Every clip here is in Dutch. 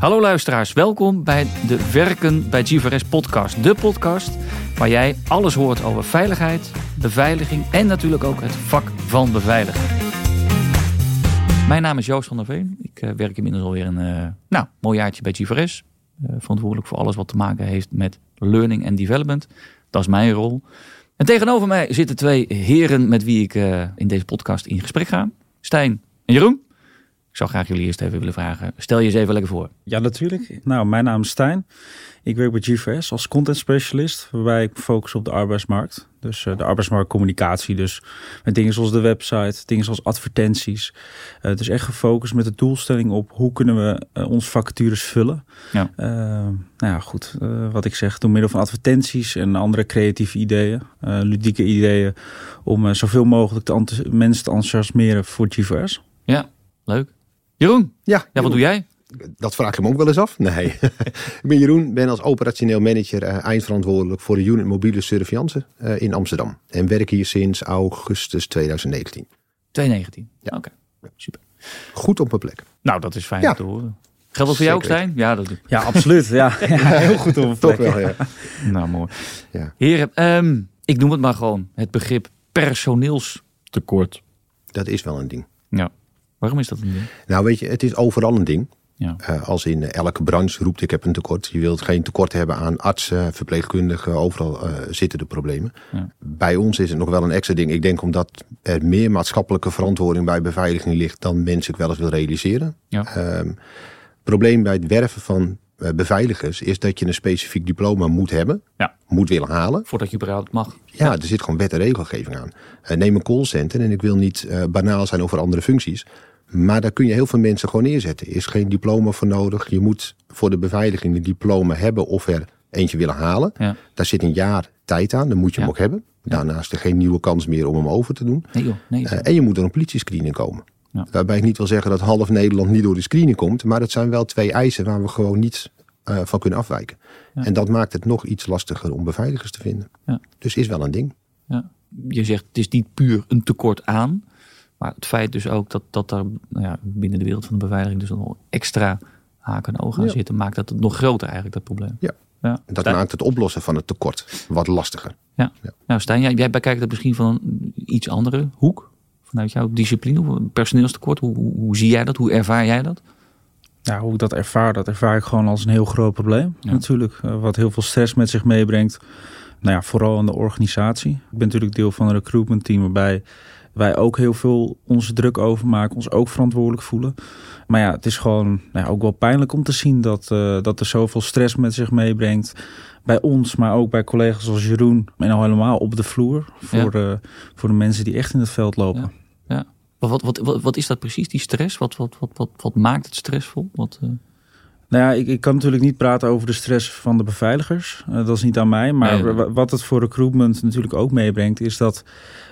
Hallo luisteraars, welkom bij de Werken bij GVRS podcast. De podcast waar jij alles hoort over veiligheid, beveiliging en natuurlijk ook het vak van beveiligen. Mijn naam is Joost van der Veen. Ik uh, werk inmiddels alweer een uh, nou, mooi jaartje bij GVRS. Uh, verantwoordelijk voor alles wat te maken heeft met learning en development. Dat is mijn rol. En tegenover mij zitten twee heren met wie ik in deze podcast in gesprek ga. Stijn en Jeroen. Ik zou graag jullie eerst even willen vragen. Stel je eens even lekker voor. Ja, natuurlijk. Nou, mijn naam is Stijn. Ik werk bij GVS als content specialist, waarbij ik focus op de arbeidsmarkt. Dus uh, de arbeidsmarktcommunicatie. Dus met dingen zoals de website, dingen zoals advertenties. Uh, dus echt gefocust met de doelstelling op hoe kunnen we uh, onze vacatures vullen. Ja. nou ja, goed. wat ik zeg, door middel van advertenties en andere creatieve ideeën, ludieke ideeën, om zoveel mogelijk de mensen te enthousiasmeren voor GVS. Ja, leuk. Jeroen, ja, ja wat doe jij? Dat vraag ik hem ook wel eens af. Nee, ik ben Jeroen, ben als operationeel manager uh, eindverantwoordelijk voor de unit mobiele surveillance uh, in Amsterdam. En werk hier sinds augustus 2019. 2019? Ja. Oké, okay. super. Goed op mijn plek. Nou, dat is fijn ja. te horen. Geldt dat voor jou ook, Stijn? Ja, dat... ja, absoluut. Ja. ja, heel goed op mijn plek. Toch wel, ja. nou, mooi. Ja. Heren, um, ik noem het maar gewoon het begrip personeelstekort. Dat is wel een ding. Ja. Waarom is dat een ding? Nou, weet je, het is overal een ding. Ja. Uh, als in elke branche roept ik heb een tekort. Je wilt geen tekort hebben aan artsen, verpleegkundigen. Overal uh, zitten de problemen. Ja. Bij ons is het nog wel een extra ding. Ik denk omdat er meer maatschappelijke verantwoording bij beveiliging ligt dan mensen wel eens wil realiseren. Ja. Uh, probleem bij het werven van beveiligers is dat je een specifiek diploma moet hebben. Ja. Moet willen halen. Voordat je überhaupt mag. Ja, er zit gewoon wet en regelgeving aan. neem een callcenter en ik wil niet banaal zijn over andere functies. Maar daar kun je heel veel mensen gewoon neerzetten. Er is geen diploma voor nodig. Je moet voor de beveiliging een diploma hebben of er eentje willen halen. Ja. Daar zit een jaar tijd aan. Dan moet je hem ook hebben. Daarnaast is er geen nieuwe kans meer om hem over te doen. Nee, joh, nee, uh, en je moet door een politiescreening komen. Ja. Waarbij ik niet wil zeggen dat half Nederland niet door de screening komt. Maar dat zijn wel twee eisen waar we gewoon niet uh, van kunnen afwijken. En dat maakt het nog iets lastiger om beveiligers te vinden. Dus is wel een ding. Je zegt het is niet puur een tekort aan. Maar het feit dus ook dat, dat daar nou ja, binnen de wereld van de beveiliging dus nog extra haken en ogen aan zitten, maakt dat het nog groter eigenlijk, dat probleem. Ja. Ja. En dat maakt het oplossen van het tekort wat lastiger. Ja. ja. Nou Stijn, jij, jij bekijkt het misschien van een iets andere hoek. Vanuit jouw discipline, personeelstekort. Hoe, hoe, hoe zie jij dat? Hoe ervaar jij dat? Ja, hoe ik dat ervaar, dat ervaar ik gewoon als een heel groot probleem. Natuurlijk, eh, wat heel veel stress met zich meebrengt. Nou ja, vooral in de organisatie. Ik ben natuurlijk deel van een recruitment team waarbij wij ook heel veel onze druk over maken, ons ook verantwoordelijk voelen. Maar ja, het is gewoon nou ja, ook wel pijnlijk om te zien dat, uh, dat er zoveel stress met zich meebrengt. Bij ons, maar ook bij collega's als Jeroen. En al helemaal op de vloer. Voor, de, voor de mensen die echt in het veld lopen. Ja. ja. Wat, wat, wat, wat, is dat precies, die stress? Wat, wat, wat, wat, wat maakt het stressvol? Wat, uh... Nou ja, ik, ik kan natuurlijk niet praten over de stress van de beveiligers. Uh, dat is niet aan mij. Maar nee. wat het voor recruitment natuurlijk ook meebrengt, is dat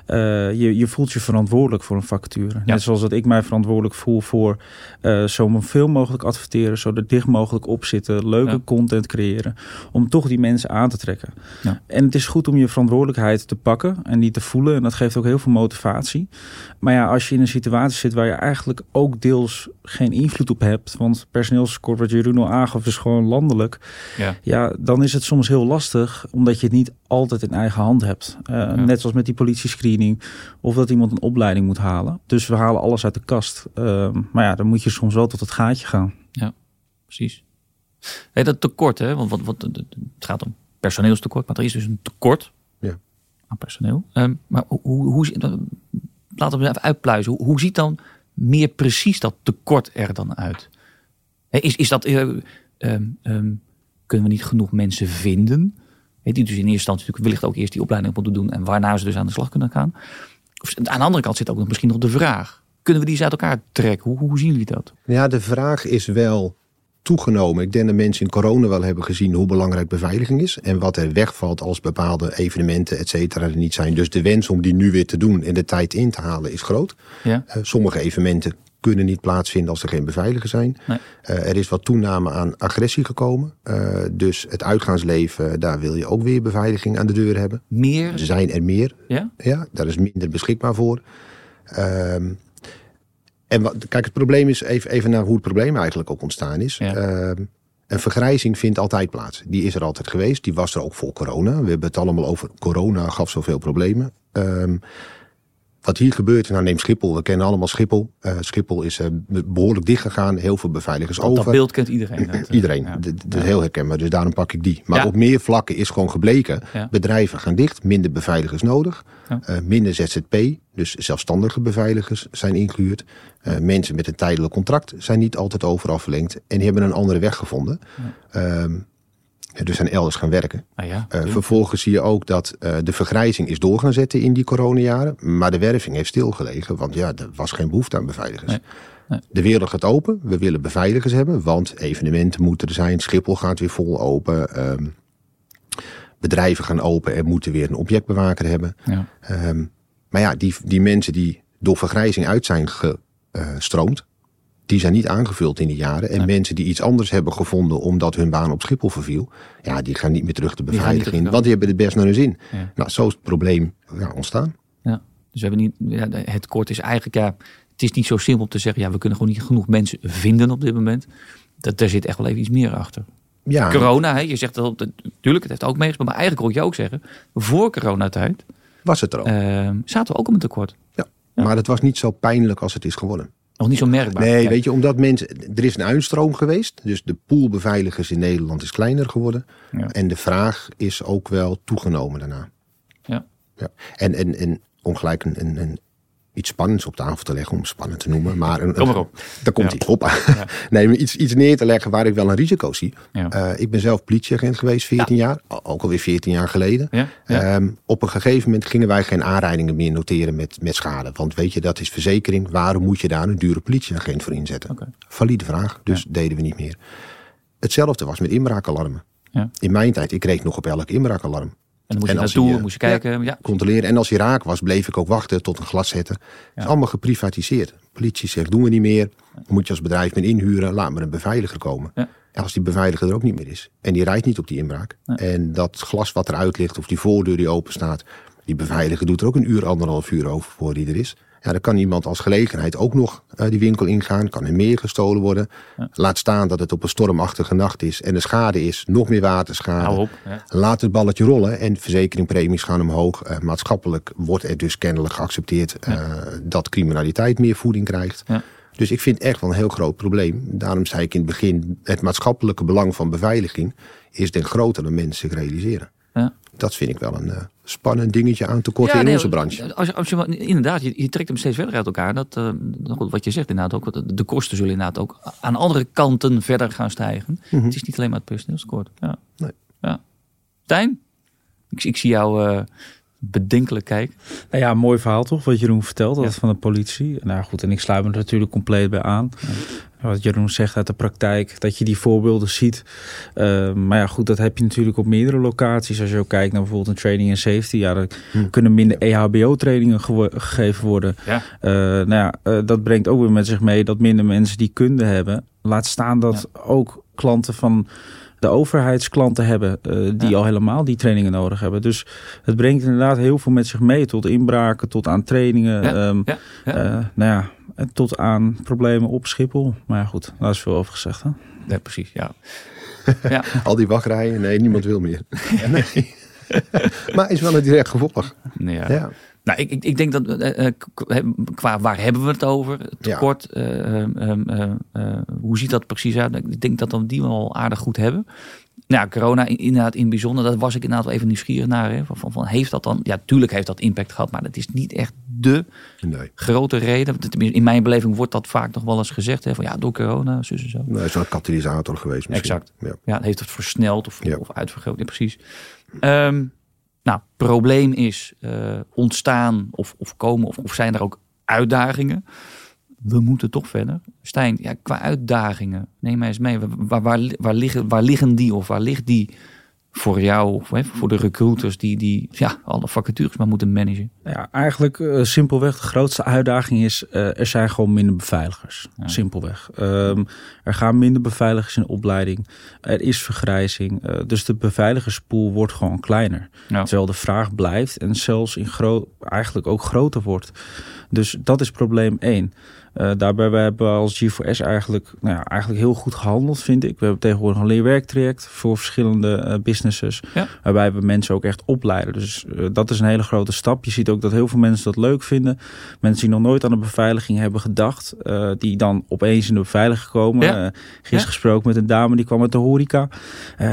uh, je, je voelt je verantwoordelijk voor een vacature. Net zoals dat ik mij verantwoordelijk voel voor uh, zo veel mogelijk adverteren, zo er dicht mogelijk op zitten, leuke ja. content creëren, om toch die mensen aan te trekken. Ja. En het is goed om je verantwoordelijkheid te pakken en die te voelen. En dat geeft ook heel veel motivatie. Maar ja, als je in een situatie zit waar je eigenlijk ook deels geen invloed op hebt, want personeelstekort, Jeroen al aangaf, is gewoon landelijk. Ja. ja, dan is het soms heel lastig, omdat je het niet altijd in eigen hand hebt. Uh, ja. Net zoals met die politiescreening. Of dat iemand een opleiding moet halen. Dus we halen alles uit de kast. Uh, maar ja, dan moet je soms wel tot het gaatje gaan. Ja, precies. Hey, dat tekort, hè? Want wat, wat, het gaat om personeelstekort. Maar er is dus een tekort ja. aan personeel. Um, maar hoe, hoe, laten we even uitpluizen. Hoe, hoe ziet dan meer precies dat tekort er dan uit? Is, is dat... Uh, um, um, kunnen we niet genoeg mensen vinden? die dus in eerste instantie natuurlijk wellicht ook eerst die opleiding moeten doen en waarna ze dus aan de slag kunnen gaan. Of, aan de andere kant zit ook nog misschien nog de vraag: kunnen we die eens uit elkaar trekken? Hoe, hoe zien jullie dat? Ja, de vraag is wel toegenomen. Ik denk dat mensen in corona wel hebben gezien hoe belangrijk beveiliging is. En wat er wegvalt als bepaalde evenementen, et cetera, er niet zijn. Dus de wens om die nu weer te doen en de tijd in te halen is groot. Ja. Uh, sommige evenementen kunnen niet plaatsvinden als er geen beveiligers zijn. Nee. Uh, er is wat toename aan agressie gekomen. Uh, dus het uitgaansleven, daar wil je ook weer beveiliging aan de deur hebben. Meer? Er zijn er meer. Ja? Ja, daar is minder beschikbaar voor. Uh, En wat, kijk, het probleem is even, even naar hoe het probleem eigenlijk ook ontstaan is. Ehm, een vergrijzing vindt altijd plaats. Die is er altijd geweest. Die was er ook voor corona. We hebben het allemaal over corona gaf zoveel problemen. Ehm, wat hier gebeurt, nou neem Schiphol, we kennen allemaal Schiphol. Uh, Schiphol is uh, behoorlijk dicht gegaan, heel veel beveiligers over. Dat beeld kent iedereen. iedereen, dat is heel herkenbaar, dus daarom pak ik die. Maar op meer vlakken is gewoon gebleken, bedrijven gaan dicht, minder beveiligers nodig, uh, minder ZZP, dus zelfstandige beveiligers zijn ingehuurd. mensen met een tijdelijk contract zijn niet altijd overal verlengd en die hebben een andere weg gevonden. Ehm, dus zijn elders gaan werken. Ah ja, uh, vervolgens zie je ook dat uh, de vergrijzing is door gaan zetten in die coronajaren. Maar de werving heeft stilgelegen, want ja, er was geen behoefte aan beveiligers. Nee, nee. De wereld gaat open, we willen beveiligers hebben, want evenementen moeten er zijn. Schiphol gaat weer vol open. Um, bedrijven gaan open en moeten weer een objectbewaker hebben. Ja. Um, maar ja, die, die mensen die door vergrijzing uit zijn gestroomd, die zijn niet aangevuld in die jaren. En mensen die iets anders hebben gevonden omdat hun baan op Schiphol verviel, ja, die gaan niet meer terug de beveiliging in, want die hebben het best naar hun zin. Nou, zo is het probleem ja, ontstaan. Ja, dus we hebben niet, ja, het kort is eigenlijk, ja, het is niet zo simpel om te zeggen, ja, we kunnen gewoon niet genoeg mensen vinden op dit moment. Dat, daar zit echt wel even iets meer achter. Ja. Corona, hè, je zegt dat, natuurlijk, het heeft ook meegespeeld, maar eigenlijk hoor je ook zeggen, voor coronatijd was het er al. Uh, zaten we ook op een tekort. Ja, maar het was niet zo pijnlijk als het is geworden. Nog niet zo merkbaar. Nee, weet je, omdat mensen. Er is een uitstroom geweest. Dus de pool beveiligers in Nederland is kleiner geworden. Ja. En de vraag is ook wel toegenomen daarna. Ja. ja. En, en, en om gelijk een, een, een iets spannends op tafel te leggen, om spannend te noemen. Maar een, Kom op. Daar komt hij. Hoppa. Ja. nee, iets, iets neer te leggen waar ik wel een risico zie. Uh, ik ben zelf politieagent geweest, 14 jaar. Ook alweer 14 jaar geleden. Um, op een gegeven moment gingen wij geen aanrijdingen meer noteren met, met schade. Want weet je, dat is verzekering. Waarom moet je daar een dure politieagent voor inzetten? Okay. Valide vraag, dus deden we niet meer. Hetzelfde was met inbraakalarmen. In mijn tijd, ik reed nog op elk inbraakalarm. En dan moest je naartoe, hij, moest je kijken. Ja, Controleren. En als hij raak was, bleef ik ook wachten tot een glas zetten. Het is allemaal geprivatiseerd. Politie zegt, doen we niet meer. Moet je als bedrijf met inhuren, laat maar een beveiliger komen. Als die beveiliger er ook niet meer is. En die rijdt niet op die inbraak. En dat glas wat eruit ligt, of die voordeur die open staat. Die beveiliger doet er ook een uur, anderhalf uur over voor die er is. Ja, dan kan iemand als gelegenheid ook nog uh, die winkel ingaan. Kan er meer gestolen worden. Laat staan dat het op een stormachtige nacht is. En de schade is nog meer waterschade. Op, Laat het balletje rollen. En verzekeringpremies gaan omhoog. Uh, maatschappelijk wordt er dus kennelijk geaccepteerd uh, dat criminaliteit meer voeding krijgt. Dus ik vind echt wel een heel groot probleem. Daarom zei ik in het begin, het maatschappelijke belang van beveiliging is den groter dan mensen zich realiseren. Dat vind ik wel een spannend dingetje aan te korten in onze branche. Als, als je, inderdaad, je, je, trekt hem steeds verder uit elkaar. Dat, uh, wat je zegt inderdaad ook, de kosten zullen inderdaad ook aan andere kanten verder gaan stijgen. Mhm. Het is niet alleen maar het personeelskort. Ja. Nee. Ja. Stijn, ik, ik zie jou uh, bedenkelijk kijken. Nou ja, mooi verhaal toch, wat Jeroen vertelt, dat van de politie. Nou goed, en ik sluit me er natuurlijk compleet bij aan. Wat Jeroen zegt uit de praktijk, dat je die voorbeelden ziet. Uh, maar ja, goed, dat heb je natuurlijk op meerdere locaties. Als je ook kijkt naar bijvoorbeeld een training en safety. Ja, er hm. kunnen minder EHBO-trainingen gegeven worden. Ja. Uh, nou ja, uh, dat brengt ook weer met zich mee dat minder mensen die kunde hebben. Laat staan dat ja. ook klanten van de overheidsklanten hebben uh, die ja. al helemaal die trainingen nodig hebben. Dus het brengt inderdaad heel veel met zich mee. Tot inbraken, tot aan trainingen. Ja. Um, ja. nou ja, tot aan problemen op Schiphol. Maar ja, goed, daar is veel over gezegd. Hè? Ja, precies, ja. ja. Al die wachtrijen, nee, niemand wil meer. nee. maar is wel een direct gevolg. Ja. ja. Nou, ik, ik, ik denk dat uh, qua waar hebben we het over? Tekort. Ja. Uh, uh, hoe ziet dat precies uit? Ik denk dat we die wel aardig goed hebben. Nou, corona inderdaad in bijzonder, dat was ik inderdaad wel even nieuwsgierig naar. Hè. Van, van, heeft dat dan, ja, tuurlijk heeft dat impact gehad, maar dat is niet echt de nee. grote reden. In mijn beleving wordt dat vaak nog wel eens gezegd, hè, van ja, door corona, zo en zo. Nee, het is een katalysator geweest misschien. Exact. Ja, ja heeft het versneld of, ja. of uitvergroot, ja, precies. Um, nou, probleem is uh, ontstaan of, of komen of, of zijn er ook uitdagingen? we moeten toch verder. Stijn, ja, qua uitdagingen, neem mij eens mee. Waar, waar, waar, liggen, waar liggen die of waar ligt die voor jou, voor de recruiters die, die ja, alle vacatures maar moeten managen? Ja, eigenlijk uh, simpelweg de grootste uitdaging is, uh, er zijn gewoon minder beveiligers. Simpelweg. Um, er gaan minder beveiligers in opleiding. Er is vergrijzing. Uh, dus de beveiligerspool wordt gewoon kleiner. Ja. Terwijl de vraag blijft en zelfs in groot, eigenlijk ook groter wordt. Dus dat is probleem één. Uh, daarbij we hebben we als G4S eigenlijk, nou ja, eigenlijk heel goed gehandeld, vind ik. We hebben tegenwoordig een leerwerktraject voor verschillende uh, businesses. Waarbij we mensen ook echt opleiden. Dus uh, dat is een hele grote stap. Je ziet ook dat heel veel mensen dat leuk vinden. Mensen die nog nooit aan de beveiliging hebben gedacht. die dan opeens in de beveiliging komen. Ja. gisteren gesproken met een dame die kwam uit de horeca.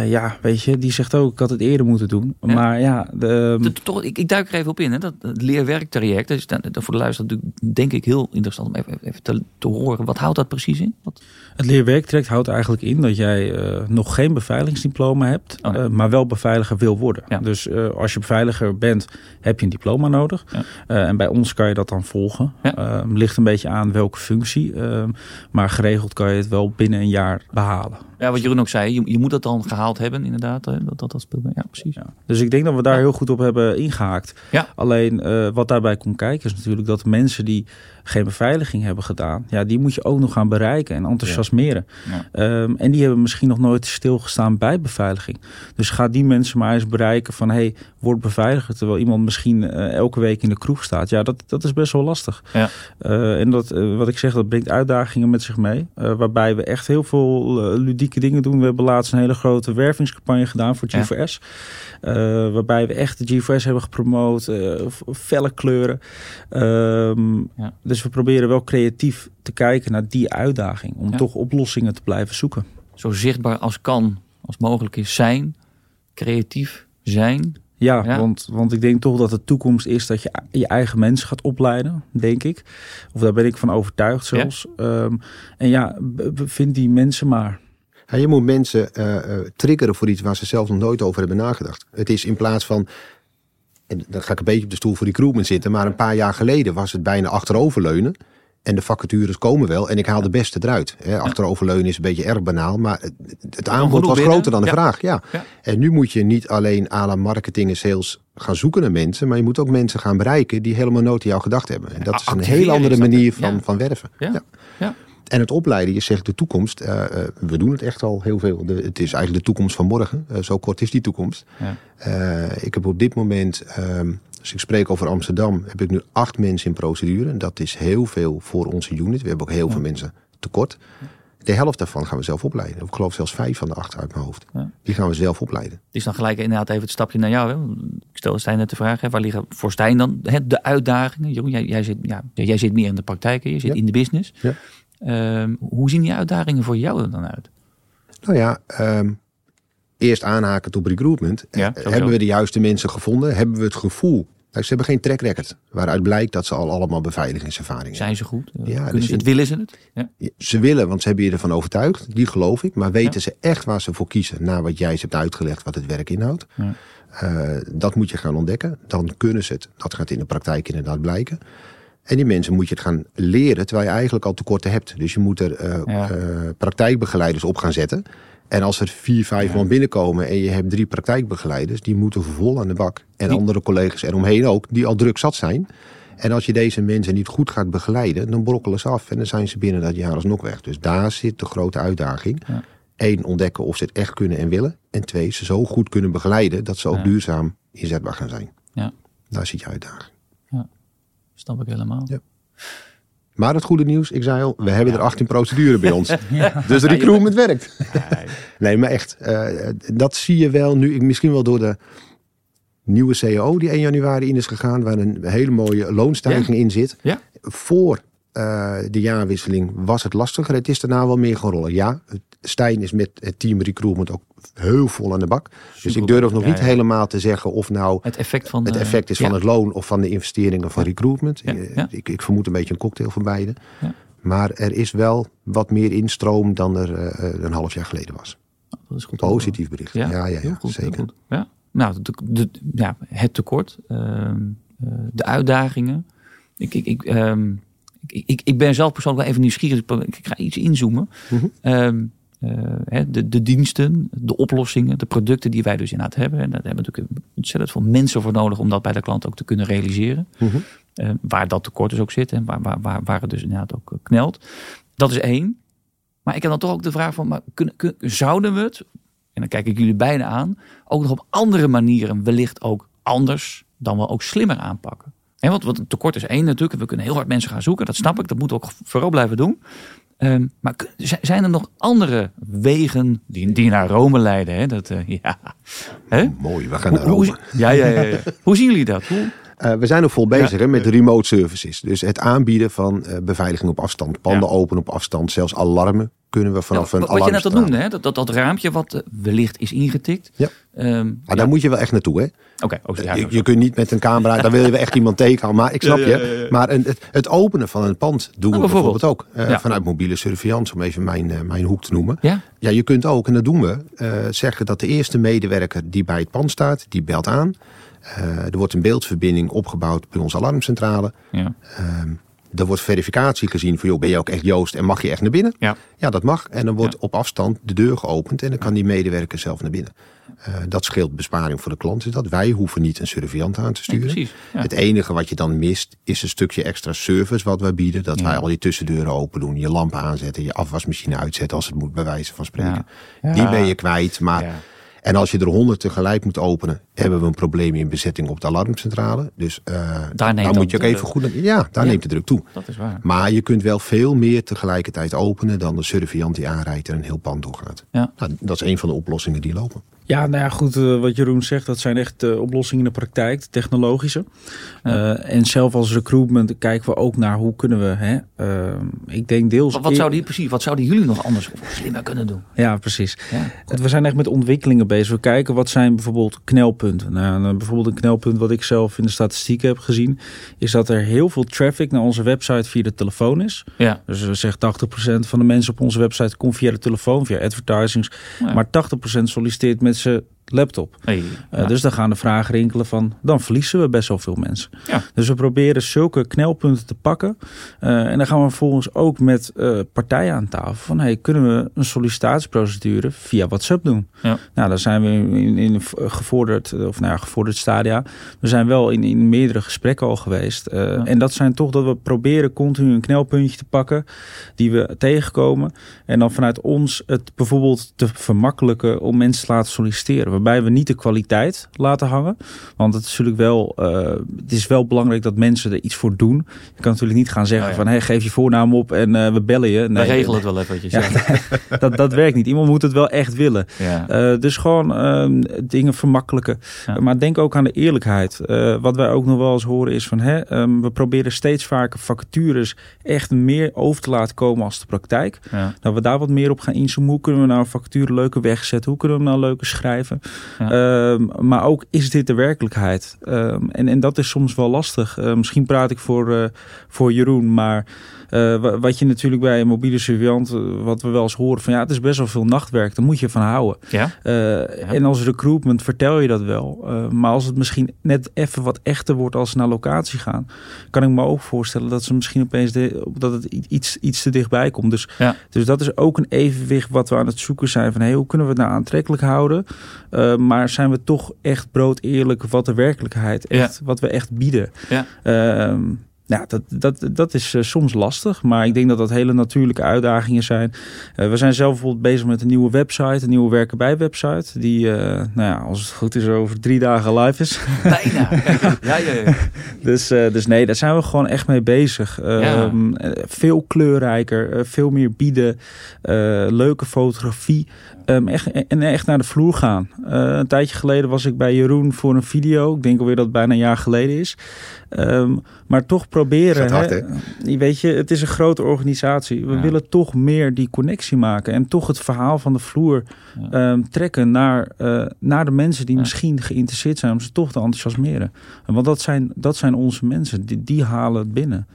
ja, weet je, die zegt ook, ik had het eerder moeten doen. Maar ja... De, de, toch, ik, ik, duik er even op in. Hè. Dat, het leerwerktraject, dat is dan, voor de luisteraar denk ik heel interessant om even te, te horen. Wat houdt dat precies in? Wat? Het leerwerktraject houdt eigenlijk in dat jij nog geen beveiligingsdiploma hebt, oh, maar wel beveiliger wil worden. Ja. Dus uh, als je beveiliger bent, heb je een diploma nodig. Ja. en bij ons kan je dat dan volgen. Ja. ligt een beetje aan welke functie, maar geregeld kan je het wel binnen een jaar behalen. Ja, wat Jeroen ook zei, je, je moet dat dan gehaald hebben, inderdaad. Dat dat, dat speelt. Ja, precies. Dus ik denk dat we daar heel goed op hebben ingehaakt. Alleen wat daarbij komt kijken is natuurlijk dat mensen die geen beveiliging hebben gedaan, ja, die moet je ook nog gaan bereiken en enthousiasmeren. Um, en die hebben misschien nog nooit stilgestaan bij beveiliging. Dus ga die mensen maar eens bereiken van hey, word beveiliger. Terwijl iemand misschien uh, elke week in de kroeg staat. Ja, dat, dat is best wel lastig. Ja. Uh, en dat, uh, wat ik zeg, dat brengt uitdagingen met zich mee. waarbij we echt heel veel ludieke dingen doen. We hebben laatst een hele grote wervingscampagne gedaan voor G4S. Ja. waarbij we echt de G4S hebben gepromoot. felle kleuren. Ehm, ja. Dus we proberen wel creatief te kijken naar die uitdaging. Om toch oplossingen te blijven zoeken. Zo zichtbaar als kan, als mogelijk is zijn. Creatief zijn. Ja, Want, want ik denk toch dat de toekomst is dat je je eigen mensen gaat opleiden, denk ik. Of daar ben ik van overtuigd zelfs. Ehm, en ja, vind die mensen maar. Ja, je moet mensen uh, triggeren voor iets waar ze zelf nog nooit over hebben nagedacht. Het is in plaats van en dan ga ik een beetje op de stoel voor recruitment zitten. Maar een paar jaar geleden was het bijna achteroverleunen. En de vacatures komen wel en ik haal de beste eruit. achteroverleunen is een beetje erg banaal, maar het, aanbod was groter dan de vraag. Ja. En nu moet je niet alleen à la marketing en sales gaan zoeken naar mensen, maar je moet ook mensen gaan bereiken die helemaal nooit aan jou gedacht hebben. En dat is een heel andere manier van, van werven. Ja. En het opleiden, je zegt de toekomst. Uh, we doen het echt al heel veel. De, het is eigenlijk de toekomst van morgen. Uh, zo kort is die toekomst. Ja. ik heb op dit moment, ehm, als ik spreek over Amsterdam, heb ik nu acht mensen in procedure. En dat is heel veel voor onze unit. We hebben ook heel veel mensen tekort. De helft daarvan gaan we zelf opleiden. Ik geloof zelfs vijf van de acht uit mijn hoofd. Die gaan we zelf opleiden. Is dan gelijk inderdaad even het stapje naar jou. Hè? Ik stel Stijn net de vraag, hè, waar liggen voor Stijn dan hè, de uitdagingen? Jeroen, jij, jij, zit, ja, jij zit meer in de praktijk, je zit in de business. Ja. Um, hoe zien die uitdagingen voor jou er dan uit? Nou ja, um, eerst aanhaken op recruitment. Ja, hebben we de juiste mensen gevonden? Hebben we het gevoel? ze hebben geen track record waaruit blijkt dat ze al allemaal beveiligingservaring hebben. Zijn ze goed? Ja, dus ze het? Willen ze het? Ja. Ze willen, want ze hebben je ervan overtuigd. Die geloof ik. Maar weten ze echt waar ze voor kiezen? Na wat jij ze hebt uitgelegd wat het werk inhoudt. Uh, dat moet je gaan ontdekken. Dan kunnen ze het. Dat gaat in de praktijk inderdaad blijken. En die mensen moet je het gaan leren, terwijl je eigenlijk al tekorten hebt. Dus je moet er uh, praktijkbegeleiders op gaan zetten. En als er vier, vijf man binnenkomen en je hebt drie praktijkbegeleiders, die moeten vol aan de bak. En andere collega's eromheen ook, die al druk zat zijn. En als je deze mensen niet goed gaat begeleiden, dan brokkelen ze af en dan zijn ze binnen dat jaar alsnog weg. Dus daar zit de grote uitdaging. Eén, ontdekken of ze het echt kunnen en willen. En twee, ze zo goed kunnen begeleiden dat ze ook duurzaam inzetbaar gaan zijn. Ja. Daar zit je uitdaging. Snap ik helemaal. Ja. Maar het goede nieuws, ik zei al, we hebben er 18 procedures bij ons. Dus de recruitment werkt. nee, maar echt, uh, dat zie je wel nu, misschien wel door de nieuwe CEO die 1 januari in is gegaan, waar een hele mooie loonstijging in zit. Ja. Voor uh, de jaarwisseling was het lastiger. Het is daarna wel meer gaan rollen. Ja, Stijn is met het team recruitment ook heel vol aan de bak. dus ik durf nog niet helemaal te zeggen of nou het effect, van het effect is van het loon of van de investeringen van recruitment. Ik, ik, vermoed een beetje een cocktail van beide. Maar er is wel wat meer instroom dan er uh, een half jaar geleden was. Dat is goed. Positief bericht. Ja, ja, ja, ja goed, zeker. Ja. Nou, de, ja, het tekort, uh, de uitdagingen. Ik, ik, ik, um, ik, ik, ik ben zelf persoonlijk wel even nieuwsgierig. Ik ga iets inzoomen. Mm de, de diensten, de oplossingen, de producten die wij dus inderdaad hebben. En daar hebben we natuurlijk ontzettend veel mensen voor nodig om dat bij de klant ook te kunnen realiseren. Mhm. waar dat tekort dus ook zit en waar, waar, waar, waar het dus inderdaad ook knelt. Dat is één. Maar ik heb dan toch ook de vraag van, maar kunnen, zouden we het, en dan kijk ik jullie beiden aan, ook nog op andere manieren wellicht ook anders dan wel ook slimmer aanpakken? He, want, wat het tekort is één natuurlijk. We kunnen heel hard mensen gaan zoeken. Dat snap ik. Dat moeten we ook vooral blijven doen. Um, maar zijn er nog andere wegen die, die naar Rome leiden? Hè? Dat, uh, ja. Mooi, we gaan naar Rome. Hoe, ja, ja, ja, ja. hoe zien jullie dat? Hoe, uh, we zijn nog vol bezig hè, met remote services. Dus het aanbieden van uh, beveiliging op afstand. Panden ja. open op afstand. Zelfs alarmen kunnen we vanaf een alarm. Wat je net al noemde, hè? Dat, dat, dat raampje wat uh, wellicht is ingetikt. Ja. Um, maar daar moet je wel echt naartoe, hè? Oké. Okay, je, je, kunt niet met een camera, dan wil je echt iemand tegenhouden. Maar ik snap je. Maar een, het, het, openen van een pand doen we bijvoorbeeld, ook. Vanuit mobiele surveillance, om even mijn, mijn hoek te noemen. Ja? ja, je kunt ook, en dat doen we, zeggen dat de eerste medewerker die bij het pand staat, die belt aan. Uh, er wordt een beeldverbinding opgebouwd bij onze alarmcentrale. Ja. Uh, er wordt verificatie gezien van, joh, ben je ook echt Joost en mag je echt naar binnen? Ja, ja dat mag. En dan wordt op afstand de deur geopend en dan kan die medewerker zelf naar binnen. Uh, dat scheelt besparing voor de klant. Is dat wij hoeven niet een surveillant aan te sturen. ja. Het enige wat je dan mist is een stukje extra service wat wij bieden. Dat wij al die tussendeuren open doen, je lampen aanzetten, je afwasmachine uitzetten als het moet, bij wijze van spreken. Die ben je kwijt, maar en als je er honderd tegelijk moet openen, hebben we een probleem in bezetting op de alarmcentrale. Dus uh, daar neemt moet je ook even goed. Ja, daar neemt de druk toe. Dat is waar. Maar je kunt wel veel meer tegelijkertijd openen dan de surveillant die aanrijdt en een heel pand doorgaat. Ja. Nou, dat is een van de oplossingen die lopen. Ja, nou ja, goed, uh, wat Jeroen zegt, dat zijn echt uh, oplossingen in de praktijk, de technologische. Ja. Uh, en zelf als recruitment kijken we ook naar hoe kunnen we, hè, ik denk deels... Wat, wat zouden precies, wat zouden jullie nog anders of slimmer kunnen doen? Ja, precies. Ja. We zijn echt met ontwikkelingen bezig. We kijken wat zijn bijvoorbeeld knelpunten. Nou, bijvoorbeeld een knelpunt wat ik zelf in de statistieken heb gezien, is dat er heel veel traffic naar onze website via de telefoon is. Ja. Dus we zeggen 80% van de mensen op onze website komt via de telefoon, via advertisings. Maar 80% solliciteert met ze laptop. Hey, uh, dus dan gaan de vragen rinkelen van, dan verliezen we best wel veel mensen. Ja. Dus we proberen zulke knelpunten te pakken. Uh, en dan gaan we vervolgens ook met uh, partijen aan tafel van, hey, kunnen we een sollicitatieprocedure via WhatsApp doen? Ja. Nou, dan zijn we in, in gevorderd, of nou ja, gevorderd stadia. We zijn wel in, in meerdere gesprekken al geweest. En dat zijn toch dat we proberen continu een knelpuntje te pakken die we tegenkomen. En dan vanuit ons het bijvoorbeeld te vermakkelijken om mensen te laten solliciteren waarbij we niet de kwaliteit laten hangen. Want het is natuurlijk wel, uh, het is wel belangrijk dat mensen er iets voor doen. Je kan natuurlijk niet gaan zeggen oh ja. van hey, geef je voornaam op en uh, we bellen je. Nee, we regelen het wel eventjes. Ja, ja. dat, dat werkt niet. Iemand moet het wel echt willen. Uh, dus gewoon dingen vermakkelijken. Maar denk ook aan de eerlijkheid. wat wij ook nog wel eens horen is van hè, um, we proberen steeds vaker vacatures echt meer over te laten komen als de praktijk. Dat we daar wat meer op gaan inzoomen. Hoe kunnen we nou een vacature leuker wegzetten? Hoe kunnen we hem nou leuker schrijven? Um, maar ook is dit de werkelijkheid? Um, en, en dat is soms wel lastig. Uh, misschien praat ik voor, uh, voor Jeroen, maar uh, wat je natuurlijk bij een mobiele surveillant, wat we wel eens horen van ja, het is best wel veel nachtwerk, daar moet je van houden. Ja? ja. En als recruitment vertel je dat wel. maar als het misschien net even wat echter wordt als ze naar locatie gaan, kan ik me ook voorstellen dat ze misschien opeens de, dat het iets, iets te dichtbij komt. Dus, ja. dus dat is ook een evenwicht wat we aan het zoeken zijn van hey, hoe kunnen we het nou aantrekkelijk houden? Uh, maar zijn we toch echt brood eerlijk wat de werkelijkheid echt, ja. wat we echt bieden. Ja. Uh, nou, dat, dat, dat is uh, soms lastig, maar ik denk dat dat hele natuurlijke uitdagingen zijn. Uh, we zijn zelf bijvoorbeeld bezig met een nieuwe website, een nieuwe werken bij website, die, uh, nou ja, als het goed is, over drie dagen live is. Bijna. ja, ja, ja. dus, dus nee, daar zijn we gewoon echt mee bezig. Ja. veel kleurrijker, veel meer bieden, leuke fotografie. Um, echt, en echt naar de vloer gaan. Uh, een tijdje geleden was ik bij Jeroen voor een video. Ik denk alweer dat het bijna een jaar geleden is. Um, maar toch proberen. Hard, hè, hè? Weet je, het is een grote organisatie. We ja. willen toch meer die connectie maken. En toch het verhaal van de vloer ja. um, trekken naar, uh, naar de mensen die ja. misschien geïnteresseerd zijn. Om ze toch te enthousiasmeren. Want dat zijn, dat zijn onze mensen. Die, die halen het binnen.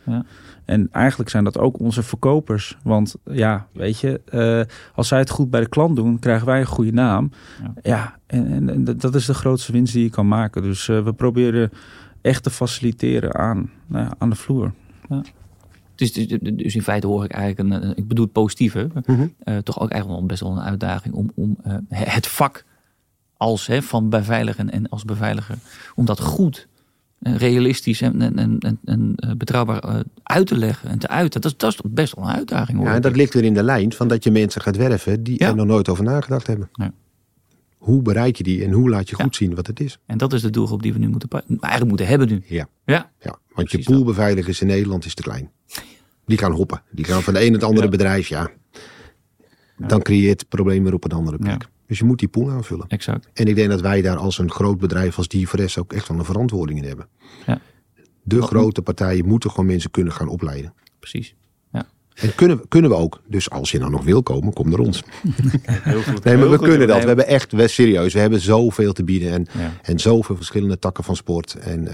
En eigenlijk zijn dat ook onze verkopers. Want ja, weet je, uh, als zij het goed bij de klant doen, krijgen wij een goede naam. Ja, ja en, en, en, dat is de grootste winst die je kan maken. Dus uh, we proberen echt te faciliteren aan, nou ja, aan de vloer. Ja. Dus, dus, dus, in feite hoor ik eigenlijk, een, ik bedoel het positieve, mhm. toch ook eigenlijk wel best wel een uitdaging om, om het vak als hè, van beveiligen en als beveiliger, om dat goed realistisch en, en, en, en eh, betrouwbaar eh, uit te leggen en te uiten. Dat, dat is best wel een uitdaging. Hoor. Ja, en dat ligt weer in de lijn van dat je mensen gaat werven die er nog nooit over nagedacht hebben. Ja. Hoe bereik je die en hoe laat je goed zien wat het is? En dat is de doelgroep die we nu moeten, eigenlijk moeten hebben nu. Ja, ja. ja want je poolbeveiligers in Nederland is te klein. Die gaan hoppen. Die gaan van de een het andere bedrijf, ja. Dan creëert het probleem weer op een andere plek. Dus je moet die pool aanvullen. Exact. En ik denk dat wij daar als een groot bedrijf als Diveres ook echt wel een verantwoording in hebben. Ja. De grote partijen moeten gewoon mensen kunnen gaan opleiden. Precies. Ja. En kunnen, kunnen we ook. Dus als je nou nog wil komen, kom naar ons. Heel goed. Nee, maar we kunnen dat. We hebben echt, we, serieus, we hebben zoveel te bieden. En, en zoveel verschillende takken van sport. En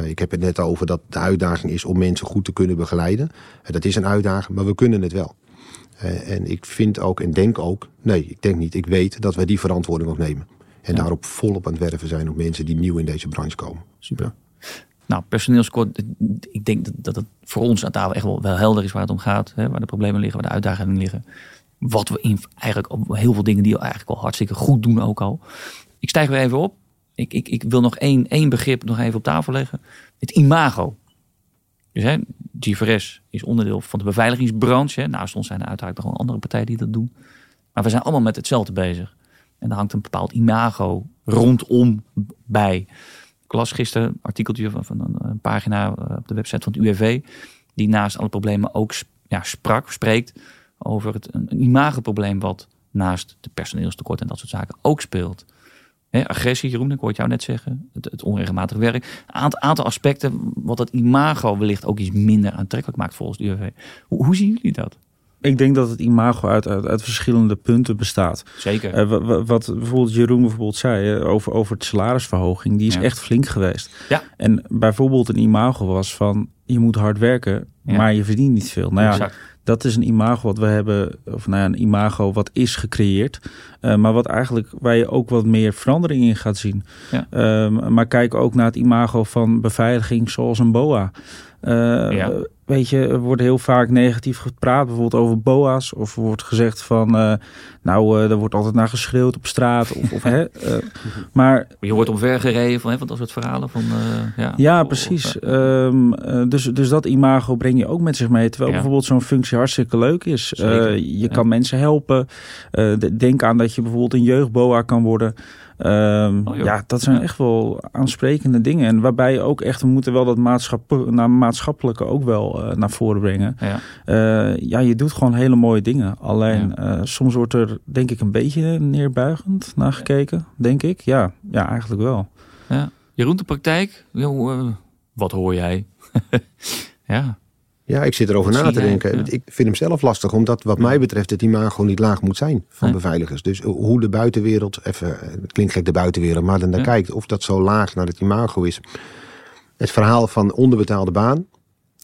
uh, ik heb het net over dat de uitdaging is om mensen goed te kunnen begeleiden. Uh, dat is een uitdaging, maar we kunnen het wel. Uh, en ik vind ook en denk ook, nee, ik denk niet, ik weet dat wij die verantwoording ook nemen. En daarop volop aan het werven zijn op mensen die nieuw in deze branche komen. Super. Nou, personeelskort, ik denk dat, dat het voor ons aan tafel echt wel, wel helder is waar het om gaat. Hè, waar de problemen liggen, waar de uitdagingen liggen. Wat we in eigenlijk heel veel dingen die we eigenlijk al hartstikke goed doen ook al. Ik stijg weer even op. Ik, ik, ik wil nog één, één begrip nog even op tafel leggen. Het imago. Dus hè, is onderdeel van de beveiligingsbranche. Naast ons zijn er uiteraard nog andere partijen die dat doen. Maar we zijn allemaal met hetzelfde bezig. En daar hangt een bepaald imago rondom bij. Ik las gisteren een artikeltje van, een, pagina eh, op de website van het UWV. Die naast alle problemen ook ja, sprak, spreekt over het, een, een imagoprobleem wat naast de personeelstekort en dat soort zaken ook speelt agressie, Jeroen, ik hoorde jou net zeggen. Het, het onregelmatig werk. Een aantal, aantal, aspecten wat het imago wellicht ook iets minder aantrekkelijk maakt volgens de UWV. Hoe, hoe zien jullie dat? Ik denk dat het imago uit, uit, verschillende punten bestaat. Zeker. Uh, wat, bijvoorbeeld Jeroen bijvoorbeeld zei over, over het salarisverhoging, die is echt flink geweest. Ja. En bijvoorbeeld een imago was van je moet hard werken, maar je verdient niet veel. Nou ja, dat is een imago wat we hebben, of nou ja, een imago wat is gecreëerd. Uh, maar wat eigenlijk waar je ook wat meer verandering in gaat zien. Ja. Uh, maar kijk ook naar het imago van beveiliging zoals een BOA. Uh, ja weet je, er wordt heel vaak negatief gepraat, bijvoorbeeld over boa's. Of er wordt gezegd van, uh, nou, uh, er wordt altijd naar geschreeuwd op straat. Of, of, hè, uh, maar, je wordt omvergereden van, hè, van dat soort verhalen. Van, ja, ja, precies. Um, dus, dus dat imago breng je ook met zich mee. Terwijl ja. bijvoorbeeld zo'n functie hartstikke leuk is. je kan mensen helpen. denk aan dat je bijvoorbeeld een jeugdboa kan worden. Um, oh, ja, dat zijn echt wel aansprekende dingen. En waarbij je ook echt, we moeten wel dat maatschappelijke, naar maatschappelijke ook wel uh, naar voren brengen. Ja. Uh, ja, je doet gewoon hele mooie dingen. Alleen ja. uh, soms wordt er denk ik een beetje neerbuigend naar gekeken, denk ik. Ja, ja eigenlijk wel. Ja. Jeroen, de praktijk, wat hoor jij? ja. Ja, ik zit erover na te denken. Ik vind hem zelf lastig, omdat wat mij betreft het imago niet laag moet zijn van beveiligers. Dus hoe de buitenwereld, even, het klinkt gek de buitenwereld, maar dan naar kijkt of dat zo laag naar het imago is. Het verhaal van onderbetaalde baan,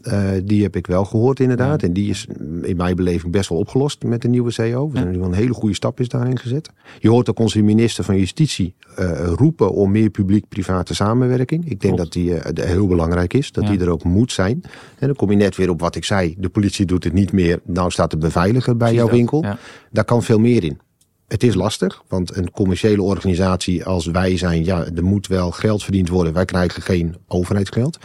uh, die heb ik wel gehoord inderdaad. En die is in mijn beleving best wel opgelost met de nieuwe CEO. We zijn nu wel een hele goede stap is daarin gezet. Je hoort ook onze minister van Justitie uh, roepen om meer publiek-private samenwerking. Ik denk dat die uh, heel belangrijk is. Dat ja. die er ook moet zijn. En dan kom je net weer op wat ik zei. De politie doet het niet meer. Nou staat de beveiliger bij Precies jouw winkel. Ja. Daar kan veel meer in. Het is lastig, want een commerciële organisatie als wij zijn, ja, er moet wel geld verdiend worden. Wij krijgen geen overheidsgeld.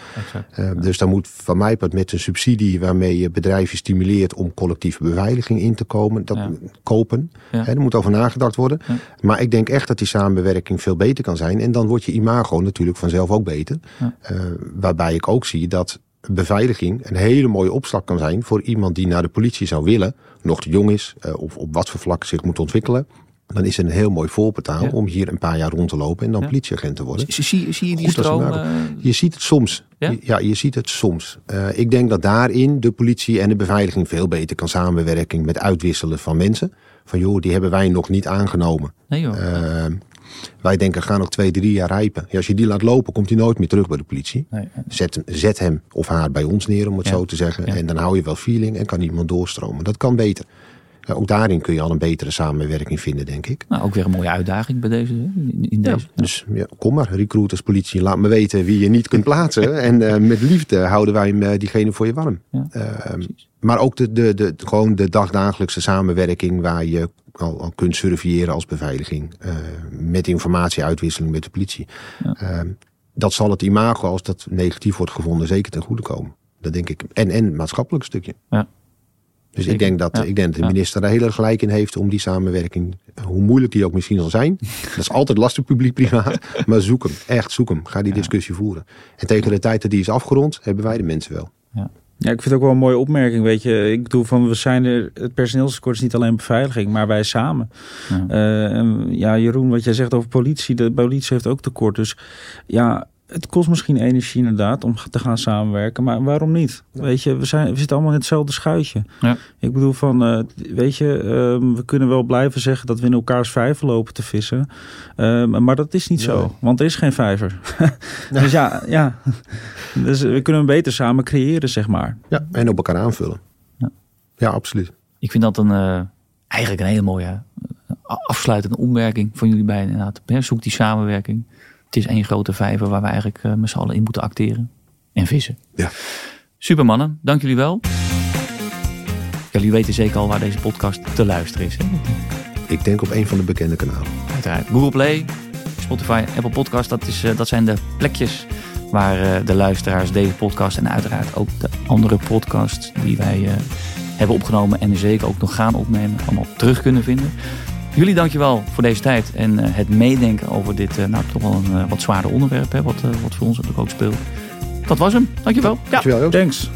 Uh, dus daar moet van mij met een subsidie waarmee je bedrijven stimuleert om collectieve beveiliging in te komen, dat kopen. Ja. er moet over nagedacht worden. Maar ik denk echt dat die samenwerking veel beter kan zijn. En dan wordt je imago natuurlijk vanzelf ook beter. Uh, waarbij ik ook zie dat beveiliging een hele mooie opslag kan zijn voor iemand die naar de politie zou willen, nog te jong is, uh, of op wat voor vlak zich moet ontwikkelen. Dan is het een heel mooi voorbetaal om hier een paar jaar rond te lopen en dan politieagent te worden. Zie, zie je die stroom? Uh... Je ziet het soms. Ja, ja je ziet het soms. Uh, ik denk dat daarin de politie en de beveiliging veel beter kan samenwerken met uitwisselen van mensen. Van joh, die hebben wij nog niet aangenomen. Nee joh. Wij denken, ga nog twee, drie jaar rijpen. Ja, als je die laat lopen, komt hij nooit meer terug bij de politie. Nee. Zet, zet hem of haar bij ons neer, om het zo te zeggen. En dan hou je wel feeling en kan iemand doorstromen. Dat kan beter. Ook daarin kun je al een betere samenwerking vinden, denk ik. Nou, ook weer een mooie uitdaging bij deze. In, deze. Dus ja, kom maar, recruiters, politie, laat me weten wie je niet kunt plaatsen. en met liefde houden wij diegene voor je warm. Ehm, maar ook de, de, de, gewoon de dagdagelijkse samenwerking waar je al, al kunt surveilleren als beveiliging. met informatieuitwisseling met de politie. Ehm, dat zal het imago, als dat negatief wordt gevonden, zeker ten goede komen. Dat denk ik. En, en maatschappelijk stukje. Ja. Dus ik denk, dat, ik denk dat de minister daar heel erg gelijk in heeft om die samenwerking, hoe moeilijk die ook misschien zal zijn. dat is altijd lastig publiek-privaat. maar zoek hem, echt zoek hem. Ga die discussie voeren. En tegen de tijd dat die is afgerond, hebben wij de mensen wel. Ja. Ja, ik vind het ook wel een mooie opmerking. Weet je, ik bedoel van we zijn er, het personeelstekort is niet alleen beveiliging, maar wij samen. Ja. Uh, ja, Jeroen, wat jij zegt over politie, de politie heeft ook tekort. Dus ja, het kost misschien energie inderdaad om te gaan samenwerken, maar waarom niet? Weet je, we, zijn, we zitten allemaal in hetzelfde schuitje. Ja. Ik bedoel van, uh, weet je, uh, we kunnen wel blijven zeggen dat we in elkaars vijver lopen te vissen, uh, maar dat is niet zo, want er is geen vijver. dus ja, ja, dus we kunnen hem beter samen creëren, zeg maar. Ja, en op elkaar aanvullen. Ja, ja absoluut. Ik vind dat een, uh, eigenlijk een hele mooie afsluitende opmerking van jullie beiden. Inderdaad, zoek die samenwerking het is één grote vijver waar we eigenlijk uh, met z'n allen in moeten acteren. En vissen. Ja. Supermannen, dank jullie wel. Jullie weten zeker al waar deze podcast te luisteren is. Hè? Ik denk op een van de bekende kanalen. Uiteraard. Google Play, Spotify, Apple Podcast. Dat, is, uh, dat zijn de plekjes waar uh, de luisteraars deze podcast en uiteraard ook de andere podcasts die wij hebben opgenomen en zeker ook nog gaan opnemen, allemaal terug kunnen vinden. Jullie dankjewel voor deze tijd en uh, het meedenken over dit uh, nou, toch wel een uh, wat zwaarder onderwerp, hè, wat, wat voor ons natuurlijk ook speelt. Dat was hem. Dankjewel. Ja. Dankjewel. Thanks.